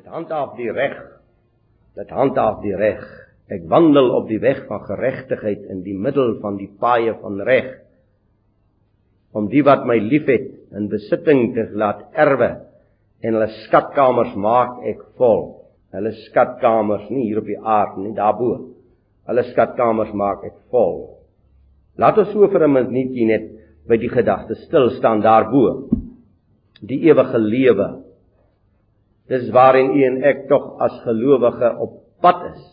Dit handhaaf die reg. Dit handhaaf die reg. Ek wandel op die weg van geregtigheid in die middel van die paaie van reg. Om die wat my liefhet in besitting te laat erwe en hulle skatkamers maak ek vol. Hulle skatkamers nie hier op die aarde nie, daarbo. Hulle skatkamers maak ek vol. Laat ons so vir 'n minuutjie net by die gedagte stil staan daarbo. Die ewige lewe. Dis waarin u en ek tog as gelowige op pad is.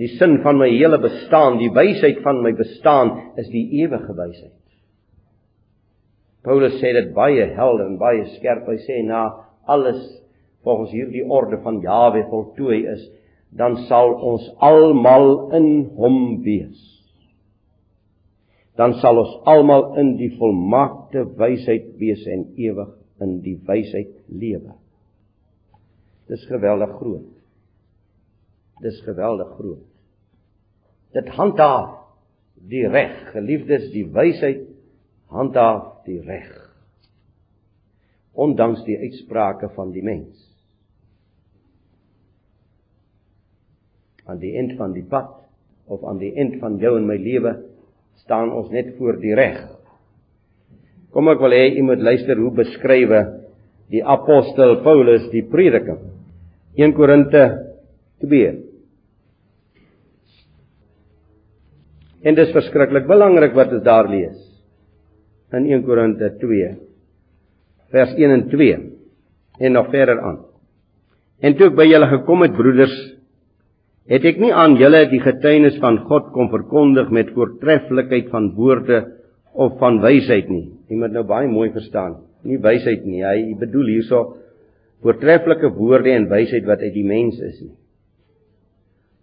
Die sin van my hele bestaan, die wysheid van my bestaan is die ewige wysheid. Paulus sê dit baie helder en baie skerp. Hy sê na alles volgens hierdie orde van Jawe voltooi is, dan sal ons almal in hom wees. Dan sal ons almal in die volmaakte wysheid wees en ewig in die wysheid lewe. Dis geweldig groot. Dis geweldig groot. Dit handhaaf die reg, geliefdes, die wysheid handhaaf die reg. Ondanks die uitsprake van die mens. Aan die eind van die pad of aan die eind van jou en my lewe staan ons net voor die reg. Kom ek wil hê jy moet luister hoe beskrywe die apostel Paulus die prediking. 1 Korinte 2 En dit is verskriklik belangrik wat ons daar lees in 1 Korinte 2 vers 1 en 2 en nog verder aan. En toe ek by julle gekom het broeders, het ek nie aan julle die getuienis van God kom verkondig met voortreffelikheid van woorde of van wysheid nie. Jy moet nou baie mooi verstaan. Nie wysheid nie. Hy bedoel hierso voortreffelike woorde en wysheid wat uit die mens is nie.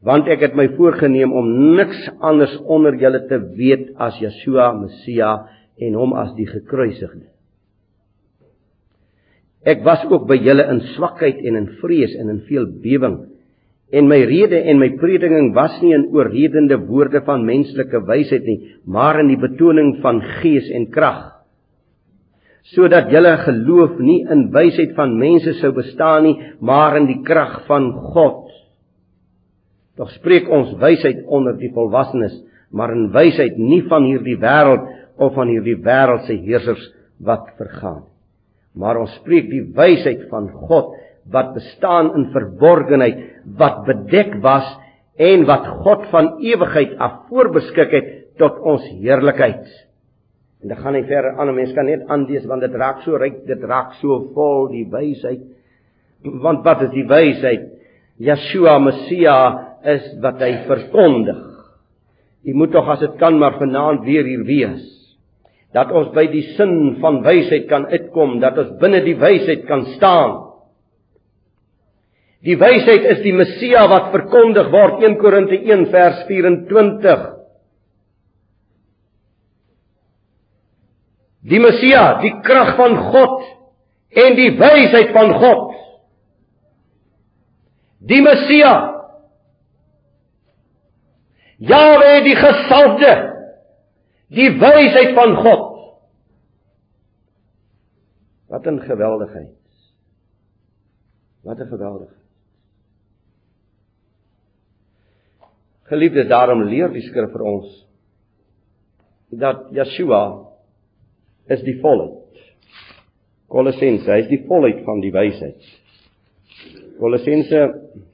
Want ek het my voorgenem om niks anders onder julle te weet as Yeshua Messia en hom as die gekruisigde. Ek was ook by julle in swakheid en in vrees en in veel bewing. En my rede en my prediking was nie in oorredende woorde van menslike wysheid nie, maar in die betoning van gees en krag. Sodat julle geloof nie in wysheid van mense sou bestaan nie, maar in die krag van God. Tog spreek ons wysheid onder die volwassenes, maar in wysheid nie van hierdie wêreld of van hierdie wêreldse heersers wat vergaan. Maar ons spreek die wysheid van God wat bestaan in verborgenheid, wat bedek was en wat God van ewigheid af voorbeskik het tot ons heerlikheid. En dan gaan hy verder aan, mense kan net aanlees want dit raak so ryk, dit raak so vol die wysheid. Want wat is die wysheid? Yeshua Messia is wat hy verkondig. Jy moet tog as dit kan maar vanaand weer hier wees dat ons by die sin van wysheid kan uitkom, dat ons binne die wysheid kan staan. Die wysheid is die Messia wat verkondig word 1 Korinte 1 vers 24. Die Messia, die krag van God en die wysheid van God. Die Messia. Jahwe die gesalfde die wysheid van God. Wat 'n geweldigheid. Wat 'n geweldigheid. Geliefdes, daarom leer die skrif vir ons dat Yeshua is die volheid. Kolossense, hy is die volheid van die wysheid. Kolossense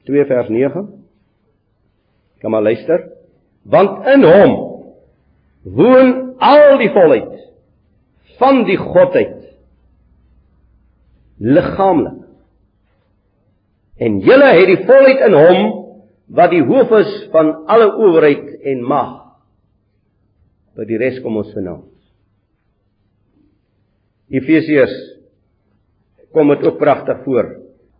2 vers 9. Kom maar luister. Want in hom woon al die volheid van die godheid liggaamlik en julle het die volheid in hom wat die hoof is van alle owerheid en mag by die res kom ons vanaand Efesiërs kom dit ook pragtig voor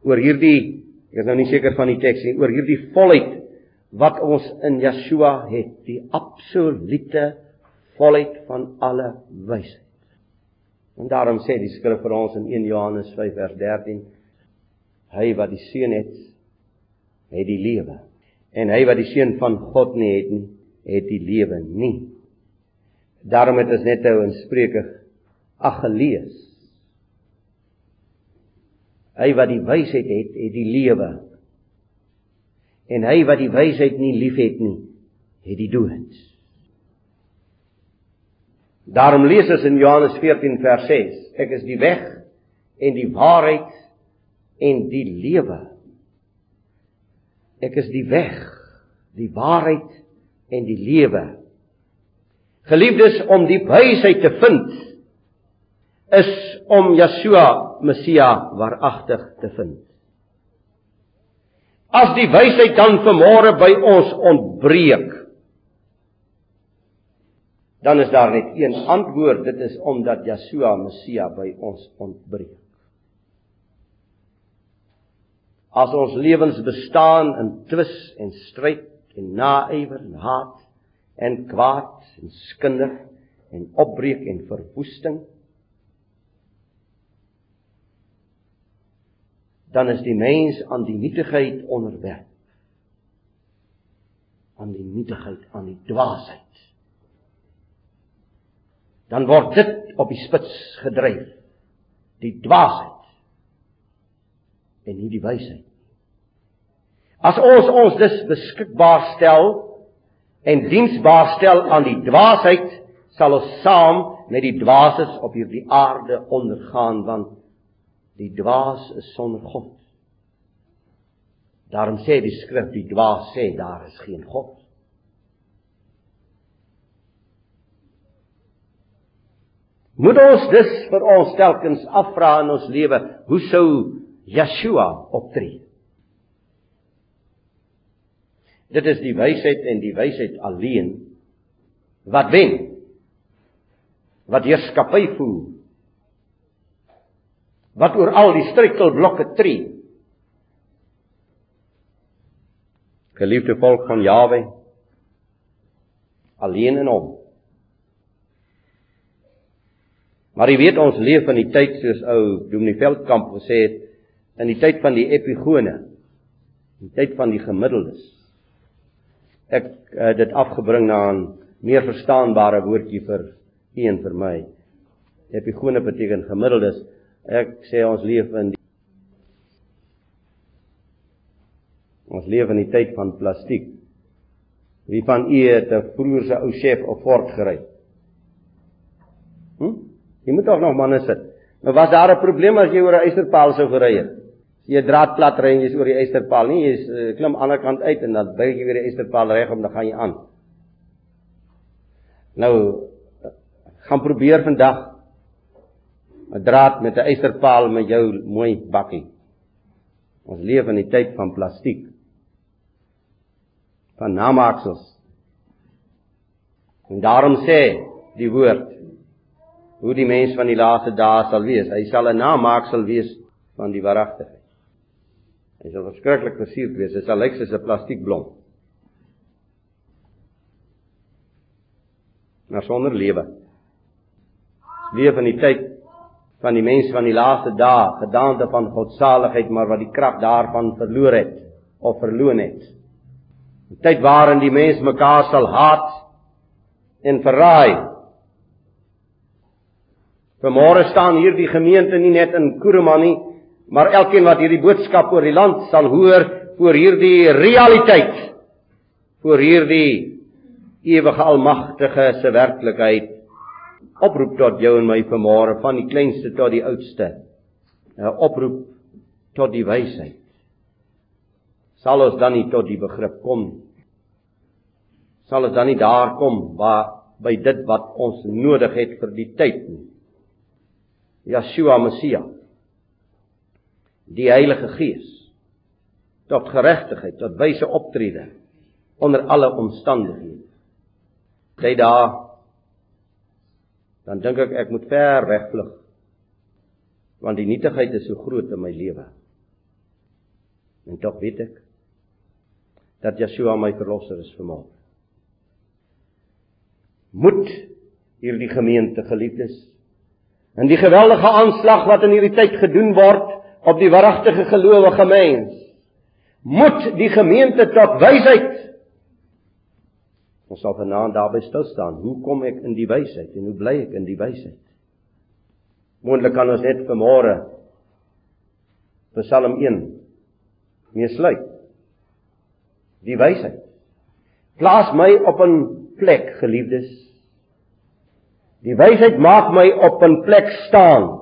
oor hierdie ek is nou nie seker van die teks nie oor hierdie volheid wat ons in Yeshua het die absolute volheid van alle wysheid. En daarom sê die skrif vir ons in 1 Johannes 5 vers 13: Hy wat die seun het, het die lewe. En hy wat die seun van God nie het nie, het die lewe nie. Daarom het ons net nou in Spreuke ag gelees. Hy wat die wysheid het, het die lewe. En hy wat die wysheid nie liefhet nie, het die dood. Daarom lees ons in Johannes 14 vers 6: Ek is die weg en die waarheid en die lewe. Ek is die weg, die waarheid en die lewe. Geliefdes, om die wysheid te vind is om Yeshua Messia waaragtig te vind. As die wysheid dan vanmôre by ons ontbreek, dan is daar net een antwoord, dit is omdat Yeshua Messia by ons ontbreek. As ons lewens bestaan in twis en stryd en naaiwer en haat en kwaad en skinder en opbreek en verwoesting dan is die mens aan die nietigheid onderwerp. Aan die nietigheid aan die dwaasheid. Dan word dit op die spits gedryf. Die dwaasheid en nie die wysheid. As ons ons dus beskikbaar stel en diensbaar stel aan die dwaasheid, sal ons saam met die dwaases op hierdie aarde ondergaan want die dwaas is sonder God. Daarom sê die skrif die dwaas sê daar is geen God. Moet ons dus vir ons telkens afvra in ons lewe, hoe sou Yeshua optree. Dit is die wysheid en die wysheid alleen wat wen. Wat heerskappy voer. Wat oor al die struikelblokke tree. Geliefde volk van Jawe alleen in hom. Maar jy weet ons leef in die tyd soos ou Dominee Veldkamp gesê het in die tyd van die epigone, die tyd van die gemiddeldes. Ek uh, dit afgebring na 'n meer verstaanbare woordjie vir u en vir my. Epigone beteken gemiddeldes. Ek sê ons leef in die Ons leef in die tyd van plastiek. Wie van u het 'n vroeër se ou chef of Ford gery? Hm? Jy moet tog nog manne sit. Maar was daar 'n probleem as jy oor 'n eisterpaal sou gery het? Jy draad plat ry en jy's oor die eysterpaal nie, jy's uh, klim aan die ander kant uit en dan buig jy weer die eysterpaal reg om dan gaan jy aan. Nou gaan probeer vandag 'n draad met 'n eysterpaal met jou mooi bakkie. Ons leef in die tyd van plastiek. Van namaaksels. En daarom sê die woord hoe die mens van die laaste dae sal wees. Hy sal 'n namaaksel wees van die waaragtigheid. Hy sal verskriklik versierd wees. Hy sal lyk soos 'n plastiekblom. Maar sonder lewe. Leef in die tyd van die mense van die laaste dae, gedaante van godsaligheid, maar wat die krag daarvan verloor het of verloon het. 'n Tyd waarin die mense mekaar sal haat en verraai. Vanmôre staan hierdie gemeente nie net in Kuruman nie, Maar elkeen wat hierdie boodskap oor die land sal hoor, voor hierdie realiteit, voor hierdie ewige almagtige se werklikheid oproep tot jou en my vanmôre van die kleinste tot die oudste. 'n Oproep tot die wysheid. Sal ons dan nie tot die begrip kom nie? Sal ons dan nie daar kom waar by dit wat ons nodig het vir die tyd nie? Yeshua Messia die Heilige Gees tot geregtigheid, tot wyse optrede onder alle omstandighede. Sy daar dan dink ek ek moet ver wegvlug want die nietigheid is so groot in my lewe. En tog weet ek dat Yeshua my verlosser is my. Moet hierdie gemeente geliefdes in die geweldige aanslag wat in hierdie tyd gedoen word op die waaragtige gelowige mens moet die gemeente tot wysheid ons sal vanaand daarby stil staan hoe kom ek in die wysheid en hoe bly ek in die wysheid moontlik kan ons net vanmôre Psalm 1 mee sluit. Die wysheid. Plaas my op 'n plek, geliefdes. Die wysheid maak my op 'n plek staan.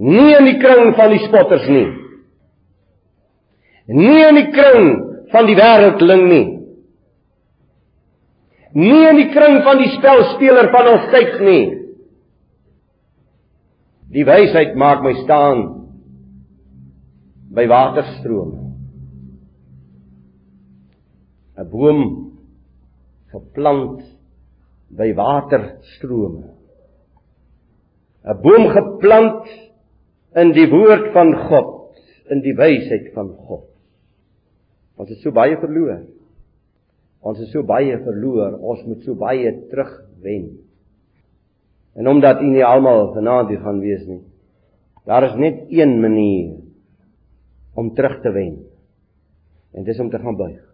Nie in die kring van die spotters nie. Nie in die kring van die wêreldling nie. Nie in die kring van die spelspeler van ons tyd nie. Die wysheid maak my staan by waterstrome. 'n Boom geplant by waterstrome. 'n Boom geplant in die woord van God, in die wysheid van God. Ons het so baie verloor. Ons het so baie verloor, ons moet so baie terugwen. En omdat u nie almal vanaand hier gaan wees nie. Daar is net een manier om terug te wen. En dis om te gaan buig.